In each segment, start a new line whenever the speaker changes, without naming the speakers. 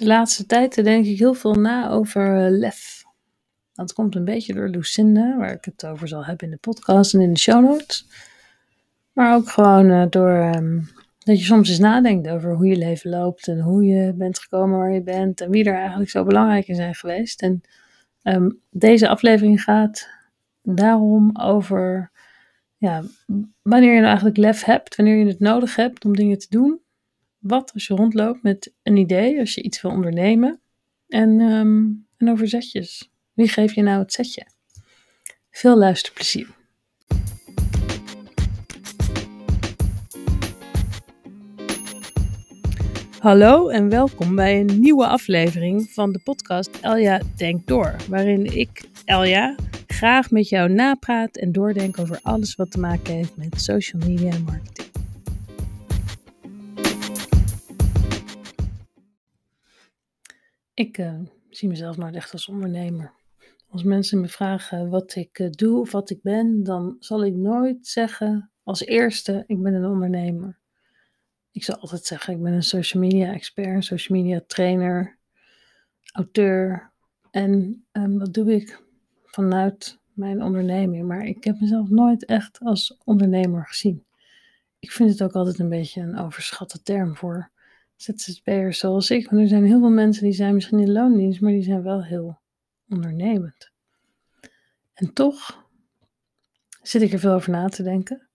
De laatste tijd denk ik heel veel na over uh, lef. Dat komt een beetje door Lucinda, waar ik het over zal hebben in de podcast en in de show notes. Maar ook gewoon uh, door um, dat je soms eens nadenkt over hoe je leven loopt en hoe je bent gekomen waar je bent en wie er eigenlijk zo belangrijk in zijn geweest. En um, deze aflevering gaat daarom over ja, wanneer je nou eigenlijk lef hebt, wanneer je het nodig hebt om dingen te doen. Wat als je rondloopt met een idee, als je iets wil ondernemen. En, um, en over zetjes. Wie geeft je nou het zetje? Veel luisterplezier. Hallo en welkom bij een nieuwe aflevering van de podcast Elja Denkt Door, waarin ik, Elja, graag met jou napraat en doordenk over alles wat te maken heeft met social media en marketing. Ik uh, zie mezelf nooit echt als ondernemer. Als mensen me vragen wat ik uh, doe of wat ik ben, dan zal ik nooit zeggen als eerste: ik ben een ondernemer. Ik zal altijd zeggen: ik ben een social media expert, social media trainer, auteur. En um, wat doe ik vanuit mijn onderneming? Maar ik heb mezelf nooit echt als ondernemer gezien. Ik vind het ook altijd een beetje een overschatte term voor ZZP'ers zoals ik. Want er zijn heel veel mensen die zijn misschien in loondienst, maar die zijn wel heel ondernemend. En toch zit ik er veel over na te denken.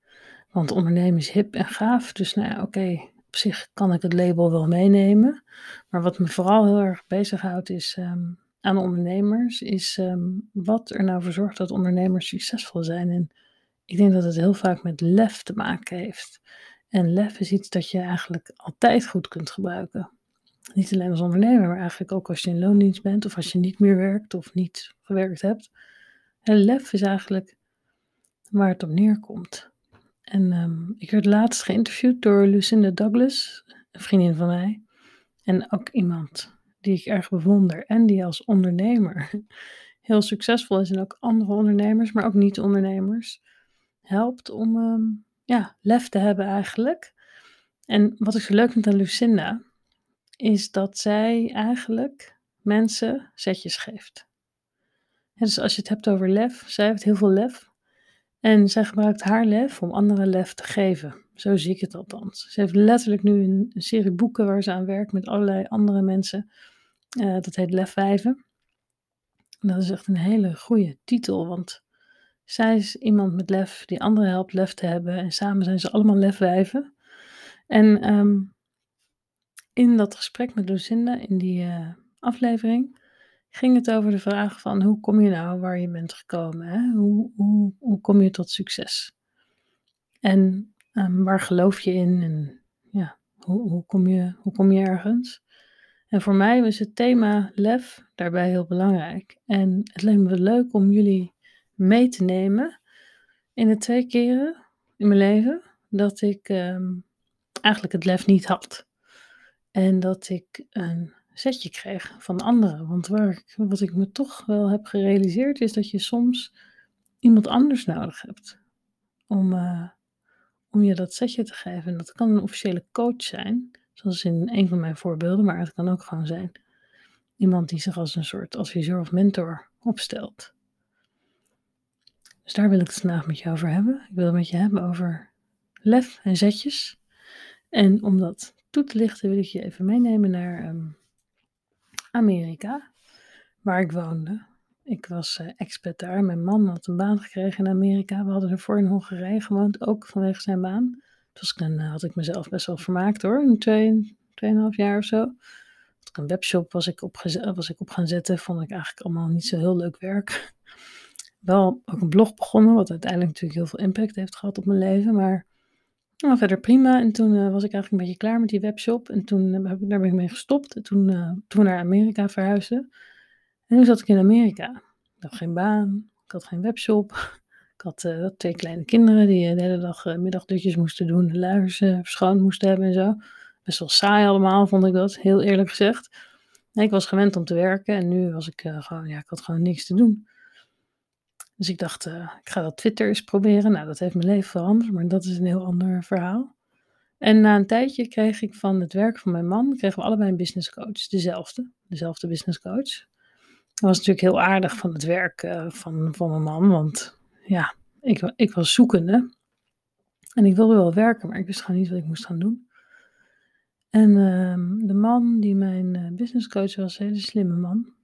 Want ondernemen is hip en gaaf. Dus nou ja, oké, op zich kan ik het label wel meenemen. Maar wat me vooral heel erg bezighoudt is um, aan ondernemers, is um, wat er nou voor zorgt dat ondernemers succesvol zijn. En ik denk dat het heel vaak met lef te maken heeft. En lef is iets dat je eigenlijk altijd goed kunt gebruiken. Niet alleen als ondernemer, maar eigenlijk ook als je in loondienst bent of als je niet meer werkt of niet gewerkt hebt. En lef is eigenlijk waar het op neerkomt. En um, ik werd laatst geïnterviewd door Lucinda Douglas, een vriendin van mij. En ook iemand die ik erg bewonder en die als ondernemer heel succesvol is en ook andere ondernemers, maar ook niet-ondernemers helpt om um, ja, lef te hebben eigenlijk. En wat ik zo leuk vind aan Lucinda, is dat zij eigenlijk mensen zetjes geeft. dus als je het hebt over lef, zij heeft heel veel lef. En zij gebruikt haar lef om anderen lef te geven. Zo zie ik het althans. Ze heeft letterlijk nu een, serie boeken waar ze aan werkt met allerlei andere mensen. Uh, dat heet Lefwijven. En dat is echt een hele goede titel, want zij is iemand met lef die anderen helpt lef te hebben. En samen zijn ze allemaal lefwijven. En um, in dat gesprek met Lucinda, in die uh, aflevering, ging het over de vraag van hoe kom je nou waar je bent gekomen? Hè? Hoe, hoe, hoe kom je tot succes? En um, waar geloof je in? En ja, hoe, hoe, kom je, hoe kom je ergens? En voor mij was het thema lef daarbij heel belangrijk. En het leek me leuk om jullie mee te nemen in de twee keren in mijn leven dat ik um, eigenlijk het lef niet had. En dat ik een zetje kreeg van anderen. Want waar wat ik me toch wel heb gerealiseerd is dat je soms iemand anders nodig hebt om, uh, om je dat zetje te geven. En dat kan een officiële coach zijn, zoals in een van mijn voorbeelden, maar het kan ook gewoon zijn iemand die zich als een soort adviseur of mentor opstelt. Dus daar wil ik het vandaag met je over hebben. Ik wil het met je hebben over lef en zetjes. En om dat toe te lichten wil ik je even meenemen naar um, Amerika, waar ik woonde. Ik was uh, daar. Mijn man had een baan gekregen in Amerika. We hadden ervoor in Hongarije gewoond, ook vanwege zijn baan. Dus dan had ik mezelf best wel vermaakt hoor, in twee, tweeënhalf jaar of zo. Een webshop was ik, was ik op gaan zetten. Vond ik eigenlijk allemaal niet zo heel leuk werk wel ook een blog begonnen, wat uiteindelijk natuurlijk heel veel impact heeft gehad op mijn leven. Maar nou, verder prima. En toen uh, was ik eigenlijk een beetje klaar met die webshop. En toen uh, heb ik, daar ben ik mee gestopt. En toen, uh, toen naar Amerika verhuisden. En toen zat ik in Amerika. Ik had geen baan. Ik had geen webshop. Ik had twee kleine kinderen die de hele dag middagdutjes moesten doen. De luiers verschoond moesten hebben en zo. Best wel saai allemaal, vond ik dat. Heel eerlijk gezegd. Ik was gewend om te werken. En nu was ik gewoon, ja, ik had gewoon niks te doen. Dus ik dacht, uh, ik ga dat Twitter eens proberen. Nou, dat heeft mijn leven veranderd, maar dat is een heel ander verhaal. En na een tijdje kreeg ik van het werk van mijn man, kregen we allebei een business coach, dezelfde, dezelfde business coach. Dat was natuurlijk heel aardig van het werk uh, van, van mijn man, want ja, ik, ik was zoekende. En ik wilde wel werken, maar ik wist gewoon niet wat ik moest gaan doen. En uh, de man die mijn uh, business coach was, een hele slimme man.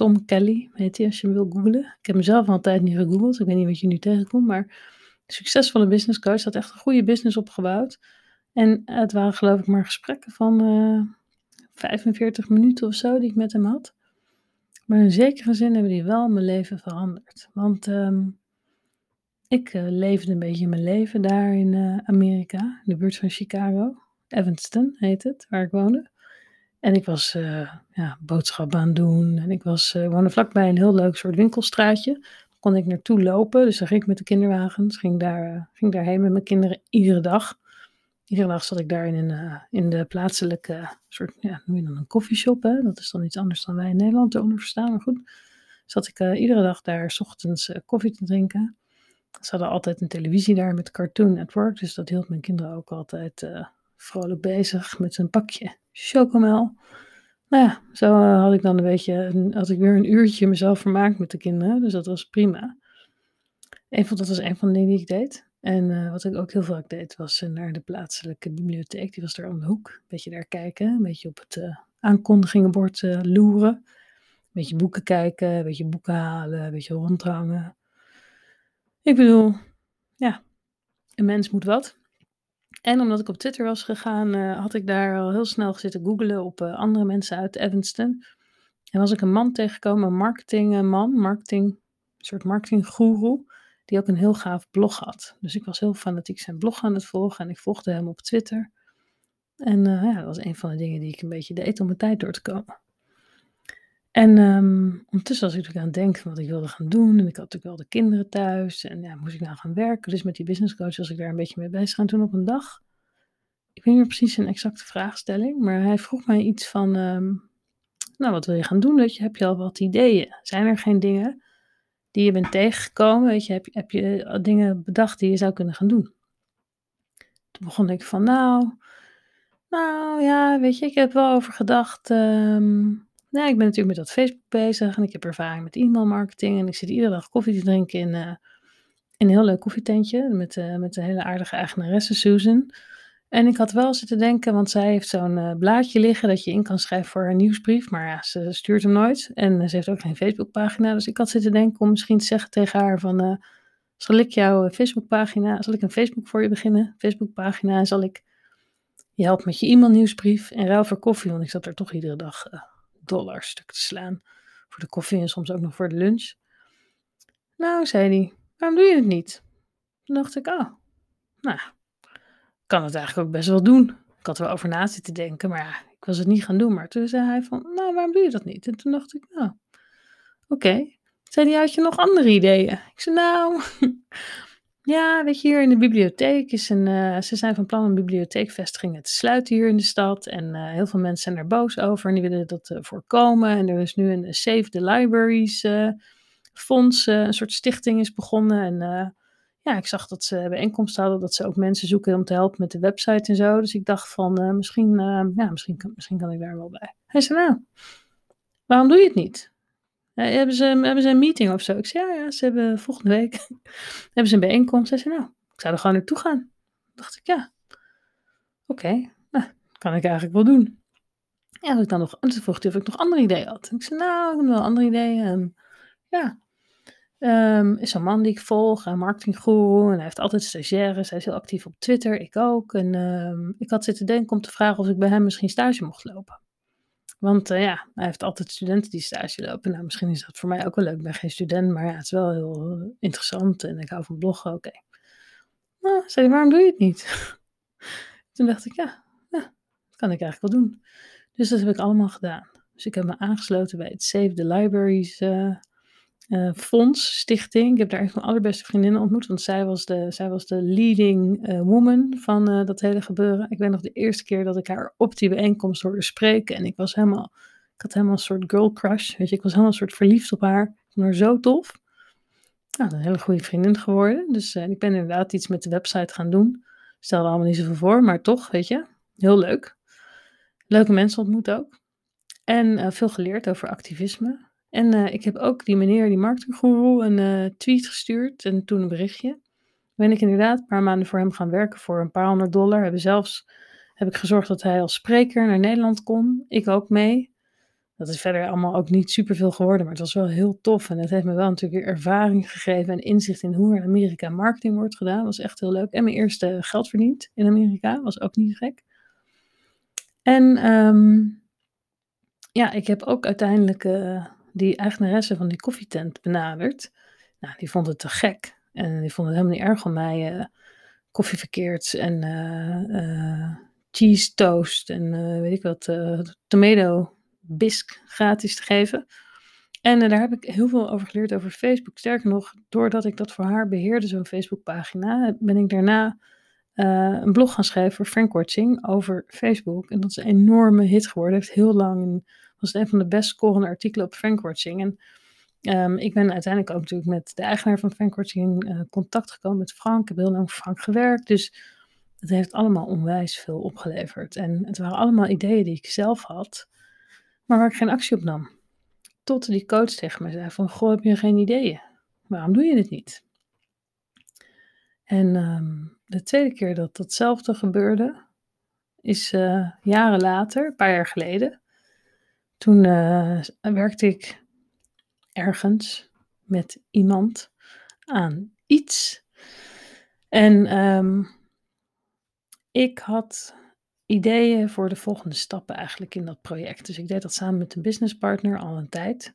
Tom Kelly heet hij als je hem wil googlen. Ik heb mezelf al een tijd niet gegoogeld. Ik weet niet wat je nu tegenkomt, maar succesvolle business coach had echt een goede business opgebouwd. En het waren geloof ik maar gesprekken van uh, eh, 45 minuten of zo die ik met hem had. Maar in zekere zin hebben die wel mijn leven veranderd. Want um, ik uh, leefde een beetje mijn leven daar in uh, Amerika, in de buurt van Chicago. Evanston heet het, waar ik woonde. En ik was uh, ja, boodschappen aan het doen. En ik was, uh, woonde vlakbij een heel leuk soort winkelstraatje. Daar kon ik naartoe lopen. Dus dan ging ik met de kinderwagens. Ging, daar, uh, ging daarheen met mijn kinderen iedere dag. Iedere dag zat ik daar in, in de plaatselijke soort, ja, noem je dan een koffieshop. Hè? Dat is dan iets anders dan wij in Nederland eronder verstaan. Maar goed, zat ik iedere dag daar s ochtends koffie te drinken. Ze hadden altijd een televisie daar met Cartoon Network. Dus dat hield mijn kinderen ook altijd vrolijk bezig met zijn pakje chocomel. Nou ja, zo eh, had ik dan een beetje, had ik weer een uurtje mezelf vermaakt met de kinderen. Dus dat was prima. Dat was een van de dingen die ik deed. En uh, wat ik ook heel vaak deed, was uh, naar de plaatselijke bibliotheek. Die was daar om de hoek. Een beetje daar kijken, een beetje op het aankondigingenbord loeren. Een beetje boeken kijken, een beetje boeken halen, een beetje rondhangen. Ik bedoel, ja, een mens moet wat. En omdat ik op Twitter was gegaan, uh, had ik daar al heel snel zitten googlen op uh, andere mensen uit Evanston. En was ik een man tegengekomen, een marketingman, marketing, een soort marketinggoeroe, die ook een heel gaaf blog had. Dus ik was heel fanatiek zijn blog aan het volgen en ik volgde hem op Twitter. En uh, ja, dat was een van de dingen die ik een beetje deed om mijn tijd door te komen. En um, ondertussen was ik natuurlijk aan het denken wat ik wilde gaan doen. En ik had natuurlijk wel de kinderen thuis. En ja, moest ik nou gaan werken? Dus met die business coach was ik daar een beetje mee bezig. En toen op een dag, ik weet niet meer precies een exacte vraagstelling, maar hij vroeg mij iets van, um, nou wat wil je gaan doen? Weet je, heb je al wat ideeën? Zijn er geen dingen die je bent tegengekomen? Weet je, heb, je, heb je dingen bedacht die je zou kunnen gaan doen? Toen begon ik van, nou, nou ja, weet je, ik heb wel over gedacht... Um, nou, ik ben natuurlijk met dat Facebook bezig en ik heb ervaring met e-mailmarketing. En ik zit iedere dag koffie te drinken in, uh, in een heel leuk koffietentje met, uh, met een hele aardige eigenaresse Susan. En ik had wel zitten denken, want zij heeft zo'n uh, blaadje liggen dat je in kan schrijven voor haar nieuwsbrief. Maar ja, ze stuurt hem nooit. En ze heeft ook geen Facebookpagina. Dus ik had zitten denken om misschien te zeggen tegen haar van... zal ik jouw Facebookpagina, zal ik een Facebook voor je beginnen? Facebookpagina en zal ik je helpen met je e-mailnieuwsbrief en ruil voor koffie. Want ik zat er toch iedere dag stuk te slaan. Voor de koffie en soms ook nog voor de lunch. Nou, zei hij, waarom doe je het niet? Toen dacht ik, oh, nou, kan het eigenlijk ook best wel doen. Ik had er wel over na zitten denken, maar ja, ik was het niet gaan doen. Maar toen zei hij van, nou, waarom doe je dat niet? En toen dacht ik, nou, oké. Zei hij, had je nog andere ideeën? Ik zei, nou, ja, weet je, hier in de bibliotheek is een. Uh, ze zijn van plan een bibliotheekvestigingen te sluiten hier in de stad. En uh, heel veel mensen zijn er boos over en die willen dat uh, voorkomen. En er is nu een Save the Libraries fonds, een soort stichting is begonnen. En ja, ik zag dat ze bijeenkomsten hadden, dat ze ook mensen zoeken om te helpen met de website en zo. Dus ik dacht van, misschien, ja, misschien, kan, misschien kan ik daar wel bij. Hij zei, nou, waarom doe je het niet? Hebben, ze, hebben ze een meeting of zo? Ik zei, ja, ja, ze hebben volgende week hebben ze een bijeenkomst. Zij zei, nou, ik zou er gewoon naartoe gaan. Toen dacht ik, ja, oké, nou, kan ik eigenlijk wel doen. Ja, ik dan nog, en toen vroeg hij of ik nog andere ideeën had. Ik zei, nou, ik heb wel andere ideeën. Ja, um, is een man die ik volg, een marketinggoeroe. En hij heeft altijd stagiaires. Hij is heel actief op Twitter, ik ook. En um, ik had zitten denken om te vragen of ik bij hem misschien stage mocht lopen. Want uh, ja, hij heeft altijd studenten die stage lopen. Nou, misschien is dat voor mij ook wel leuk. Ik ben geen student, maar ja, het is wel heel interessant en ik hou van bloggen. Oké. Nou, zei hij, waarom doe je het niet? Toen dacht ik, ja, ja, dat kan ik eigenlijk wel doen. Dus dat heb ik allemaal gedaan. Dus ik heb me aangesloten bij het Save the Libraries uh, uh, fonds, stichting. Ik heb daar echt mijn allerbeste vriendinnen ontmoet, want zij was de, zij was de leading uh, woman van uh, dat hele gebeuren. Ik weet nog de eerste keer dat ik haar op die bijeenkomst hoorde spreken en ik was helemaal, ik had helemaal een soort girl crush, weet je, ik was helemaal een soort verliefd op haar. Ik vond haar zo tof. Nou, een hele goede vriendin geworden. Dus ik ben inderdaad iets met de website gaan doen. Stelde allemaal niet zoveel voor, maar toch, weet je, heel leuk. Leuke mensen ontmoet ook. En eh, veel geleerd over activisme. En eh, ik heb ook die meneer, die marketinggoeroe, een uh, tweet gestuurd en toen een berichtje. Ben ik inderdaad een paar maanden voor hem gaan werken voor een paar honderd dollar. Hebben zelfs heb ik gezorgd dat hij als spreker naar Nederland kon. Ik ook mee. Dat is verder allemaal ook niet superveel geworden, maar het was wel heel tof. En het heeft me wel natuurlijk weer ervaring gegeven en inzicht in hoe er in Amerika marketing wordt gedaan. Was echt heel leuk. En mijn eerste geld verdiend in Amerika, was ook niet gek. En um, ja, ik heb ook uiteindelijk uh, die eigenaresse van die koffietent benaderd. Nou, die vond het te gek. En die vond het helemaal niet erg om mij uh, koffie verkeerd en uh, cheese toast en weet ik wat, tomato bisque gratis te geven. En daar heb ik heel veel over geleerd over Facebook. Sterker nog, doordat ik dat voor haar beheerde, zo'n Facebookpagina, ben ik daarna een blog gaan schrijven voor Frankwatching over Facebook. En dat is een enorme hit geworden. Heeft heel lang een was een van de best scorende artikelen op Frankwatching. En um, ik ben uiteindelijk ook natuurlijk met de eigenaar van Frankwatching in uh, contact gekomen met Frank. Ik heb heel lang voor Frank gewerkt. Dus het heeft allemaal onwijs veel opgeleverd. En het waren allemaal ideeën die ik zelf had, maar waar ik geen actie op nam. Tot die coach tegen mij zei van, goh, heb je geen ideeën? Waarom doe je het niet? En um, de tweede keer dat datzelfde gebeurde, is uh, jaren later, een paar jaar geleden. Toen uh, werkte ik ergens met iemand aan iets. En um, ik had ideeën voor de volgende stappen eigenlijk in dat project. Dus ik deed dat samen met een businesspartner al een tijd.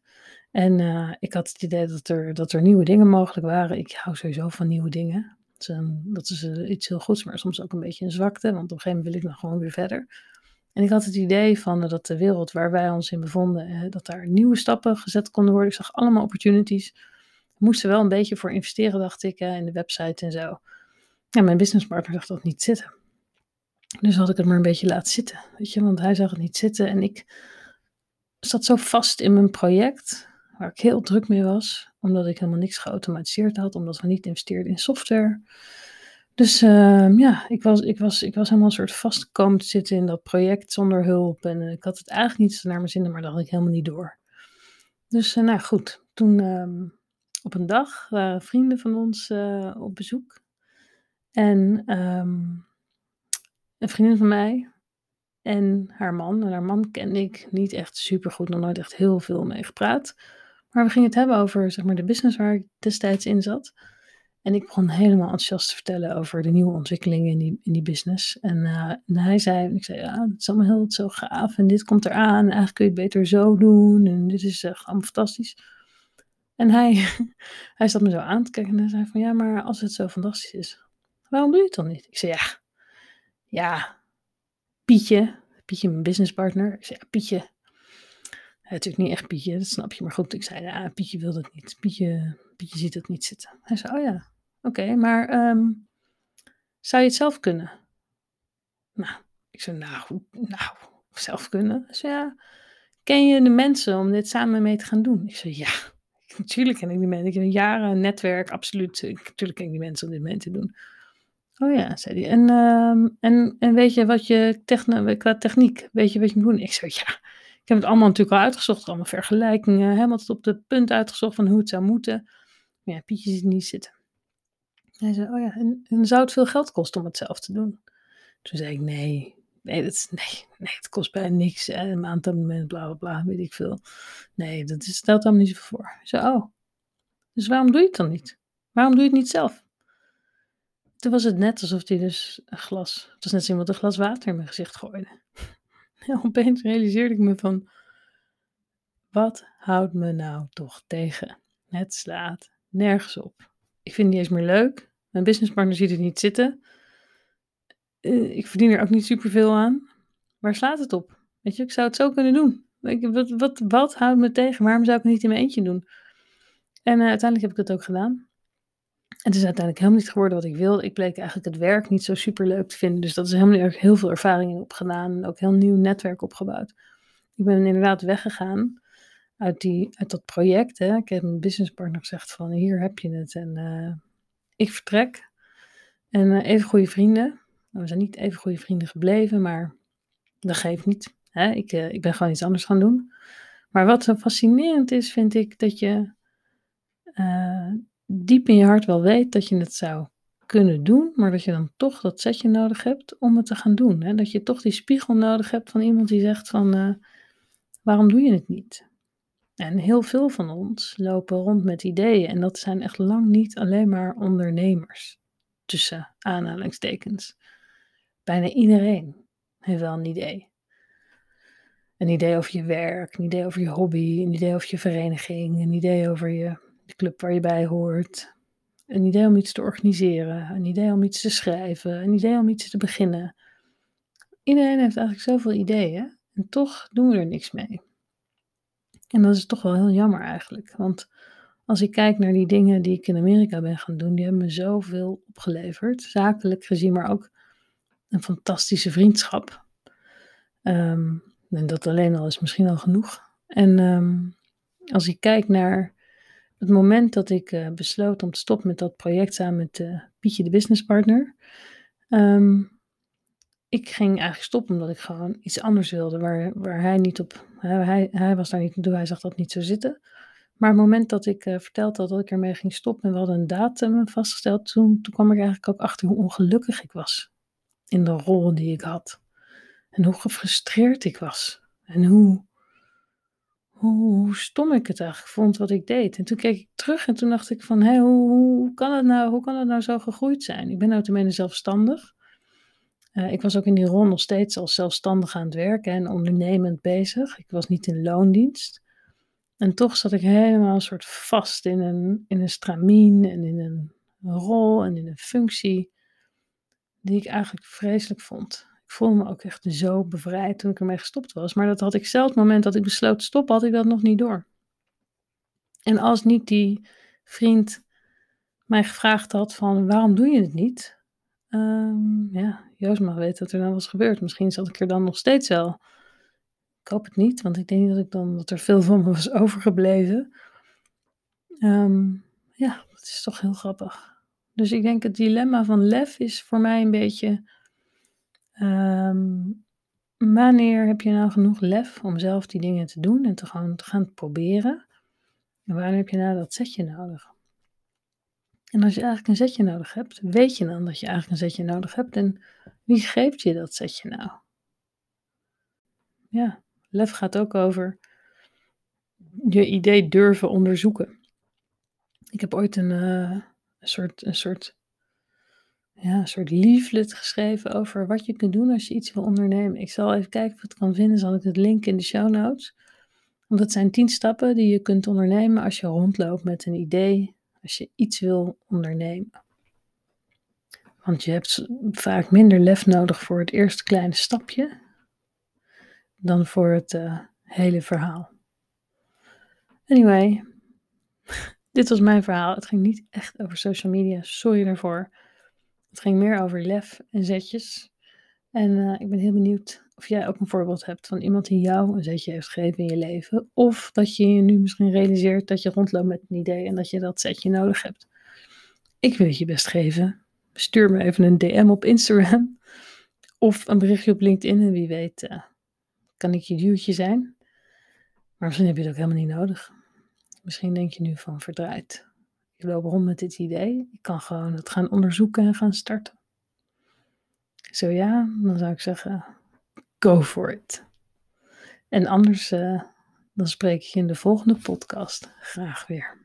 En uh, ik had het idee dat er, dat er nieuwe dingen mogelijk waren. Ik hou sowieso van nieuwe dingen. Dat is, uh, iets heel goeds, maar soms ook een beetje een zwakte. Want op een gegeven moment wil ik nog gewoon weer verder. En ik had het idee van eh, dat de wereld waar wij ons in bevonden, eh, dat daar nieuwe stappen gezet konden worden. Ik zag allemaal opportunities. We moesten wel een beetje voor investeren, dacht ik, in de website en zo. Ja, mijn businesspartner dacht dat niet zitten. Dus had ik het maar een beetje laten zitten, weet je, want hij zag het niet zitten. En ik zat zo vast in mijn project, waar ik heel druk mee was, omdat ik helemaal niks geautomatiseerd had, omdat we niet investeerden in software. Dus uh, ja, ik was, ik, was, ik was helemaal een soort vastgekomen te zitten in dat project zonder hulp. En uh, ik had het eigenlijk niet naar mijn zin, maar dat had ik helemaal niet door. Dus uh, nou goed, toen um, op een dag waren vrienden van ons eh, op bezoek. En um, een vriendin van mij en haar man. En haar man kende ik niet echt super goed, nog nooit echt heel veel mee gepraat. Maar we gingen het hebben over zeg maar, de business waar ik destijds in zat. En ik begon helemaal enthousiast te vertellen over de nieuwe ontwikkelingen in die, in die business. En, en hij zei, en ik zei, ja, het is allemaal heel zo gaaf en dit komt eraan. En eigenlijk kun je het beter zo doen en dit is uh, allemaal fantastisch. En hij, hij zat me zo aan te kijken en hij zei van, ja, maar als het zo fantastisch is, waarom doe je het dan niet? Ik zei, ja, ja, Pietje, Pietje mijn businesspartner. Ik zei, ja, Pietje, hij natuurlijk niet echt Pietje, dat snap je. Maar goed, ik zei, ja, Pietje wil dat niet. Pietje, Pietje ziet het niet zitten. Hij zei, oh ja, Oké, maar um, zou je het zelf kunnen? Nou, ik zei, nou, nou, zelf kunnen? Dus ja, ken je de mensen om dit samen mee te gaan doen? Ik zei, ja, natuurlijk ken ik die mensen. Ik heb jaren netwerk, absoluut. Natuurlijk ken ik die mensen om dit mee te doen. Oh ja, zei hij. En, um, en, en weet je wat je qua techniek, weet je wat je moet doen? Ik zei, ja, ik heb het allemaal natuurlijk al uitgezocht, allemaal vergelijkingen, helemaal tot op de punt uitgezocht van hoe het zou moeten. Maar ja, Pietje ziet niet zitten. Hij zei, oh ja, en, en, zou het veel geld kosten om het zelf te doen? Toen zei ik, nee, nee, dat nee, nee het kost bijna niks. Hè, een maandabonnement, bla, bla, bla, weet ik veel. Nee, dat stelt allemaal niet zo voor. Ik zei, oh, dus waarom doe je het dan niet? Waarom doe je het niet zelf? Toen was het net alsof hij dus een glas, het was net iemand een glas water in mijn gezicht gooide. En opeens realiseerde ik me van, wat houdt me nou toch tegen? Het slaat nergens op. Ik vind het niet eens meer leuk. Mijn businesspartner ziet het niet zitten. Uh, ik verdien er ook niet superveel aan. Waar slaat het op? Weet je, ik zou het zo kunnen doen. Ik, wat, wat, wat houdt me tegen? Waarom zou ik het niet in mijn eentje doen? En uh, uiteindelijk heb ik dat ook gedaan. Het is uiteindelijk helemaal niet geworden wat ik wilde. Ik bleek eigenlijk het werk niet zo super leuk te vinden. Dus dat is helemaal niet heel veel ervaring in opgedaan. En ook heel nieuw netwerk opgebouwd. Ik ben inderdaad weggegaan uit, die, dat project. Hè. Ik heb mijn businesspartner gezegd van hier heb je het en uh, ik vertrek. En uh, even goede vrienden. We zijn niet even goede vrienden gebleven, maar dat geeft niet. Hè? Ik, uh, ik ben gewoon iets anders gaan doen. Maar wat zo fascinerend is, vind ik dat je diep in je hart wel weet dat je het zou kunnen doen, maar dat je dan toch dat setje nodig hebt om het te gaan doen. Hè? Dat je toch die spiegel nodig hebt van iemand die zegt van, waarom doe je het niet? En heel veel van ons lopen rond met ideeën en dat zijn echt lang niet alleen maar ondernemers, tussen aanhalingstekens. Bijna iedereen heeft wel een idee. Een idee over je werk, een idee over je hobby, een idee over je vereniging, een idee over je, de club waar je bij hoort, een idee om iets te organiseren, een idee om iets te schrijven, een idee om iets te beginnen. Iedereen heeft eigenlijk zoveel ideeën en toch doen we er niks mee. En dat is toch wel heel jammer eigenlijk, want als ik kijk naar die dingen die ik in Amerika ben gaan doen, die hebben me zoveel opgeleverd, zakelijk gezien, maar ook een fantastische vriendschap. Um, en dat alleen al is misschien al genoeg. En um, als ik kijk naar het moment dat ik uh, besloot om te stoppen met dat project samen met uh, Pietje, de businesspartner. Um, ik ging eigenlijk stoppen omdat ik gewoon iets anders wilde, waar, waar hij niet op, hij, hij was daar niet naartoe, hij zag dat niet zo zitten. Maar het moment dat ik uh, vertelde had dat ik ermee ging stoppen en we hadden een datum vastgesteld, toen, toen kwam ik eigenlijk ook achter hoe ongelukkig ik was in de rol die ik had. En hoe gefrustreerd ik was. En hoe, hoe, stom ik het eigenlijk vond wat ik deed. En toen keek ik terug en toen dacht ik van, hé, hoe, hoe, kan het nou, hoe kan het nou zo gegroeid zijn? Ik ben nou tenminste zelfstandig. Uh, ik was ook in die rol nog steeds als zelfstandig aan het werken en ondernemend bezig. Ik was niet in loondienst. En toch zat ik helemaal een soort vast in een, in een stramien en in een rol en in een functie die ik eigenlijk vreselijk vond. Ik voelde me ook echt zo bevrijd toen ik ermee gestopt was. Maar dat had ik zelf, het moment dat ik besloot te stoppen, had ik dat nog niet door. En als niet die vriend mij gevraagd had van waarom doe je het niet? Um, ja, Joost mag weten wat er dan was gebeurd. Misschien zat ik er dan nog steeds wel. Ik hoop het niet, want ik denk dat, ik dan, dat er veel van me was overgebleven. Um, ja, dat is toch heel grappig. Dus ik denk het dilemma van lef is voor mij een beetje Um, wanneer heb je nou genoeg lef om zelf die dingen te doen en te gaan, te gaan proberen? En wanneer heb je nou dat zetje nodig? En als je eigenlijk een zetje nodig hebt, weet je dan dat je eigenlijk een zetje nodig hebt en wie geeft je dat zetje nou? Ja, lef gaat ook over je idee durven onderzoeken. Ik heb ooit een, uh, een, soort, een soort ja, een soort leaflet geschreven over wat je kunt doen als je iets wil ondernemen. Ik zal even kijken of ik het kan vinden, zal ik het link in de show notes. Want dat zijn tien stappen die je kunt ondernemen als je rondloopt met een idee, als je iets wil ondernemen. Want je hebt vaak minder lef nodig voor het eerste kleine stapje dan voor het uh, hele verhaal. Anyway, dit was mijn verhaal. Het ging niet echt over social media, sorry daarvoor. Het ging meer over lef en zetjes. En uh, ik ben heel benieuwd of jij ook een voorbeeld hebt van iemand die jou een zetje heeft gegeven in je leven. Of dat je je nu misschien realiseert dat je rondloopt met een idee en dat je dat zetje nodig hebt. Ik wil het je best geven. Stuur me even een DM op Instagram. Of een berichtje op LinkedIn. En wie weet uh, kan ik je duwtje zijn. Maar misschien heb je het ook helemaal niet nodig. Misschien denk je nu van verdraaid. Ik loop rond met dit idee. Ik kan gewoon het gaan onderzoeken en gaan starten. Zo ja, dan zou ik zeggen, go for it. En anders, uh, dan spreek ik je in de volgende podcast graag weer.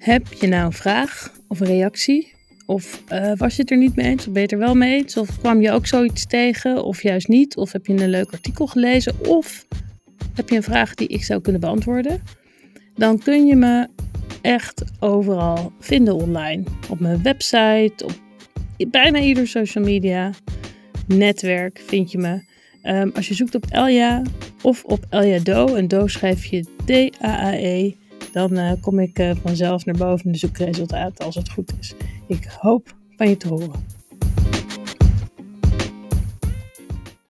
Heb je nou een vraag of een reactie? Of uh, was je het er niet mee eens? Of ben er wel mee eens? Of kwam je ook zoiets tegen? Of juist niet? Of heb je een leuk artikel gelezen? Of heb je een vraag die ik zou kunnen beantwoorden? Dan kun je me echt overal vinden online. Op mijn website, op bijna ieder social media netwerk vind je me. Um, als je zoekt op Elja of op Elja Do, en Do schrijf je D-A-A-E, dan uh, kom ik uh, vanzelf naar boven in de zoekresultaten als het goed is. Ik hoop van je te horen.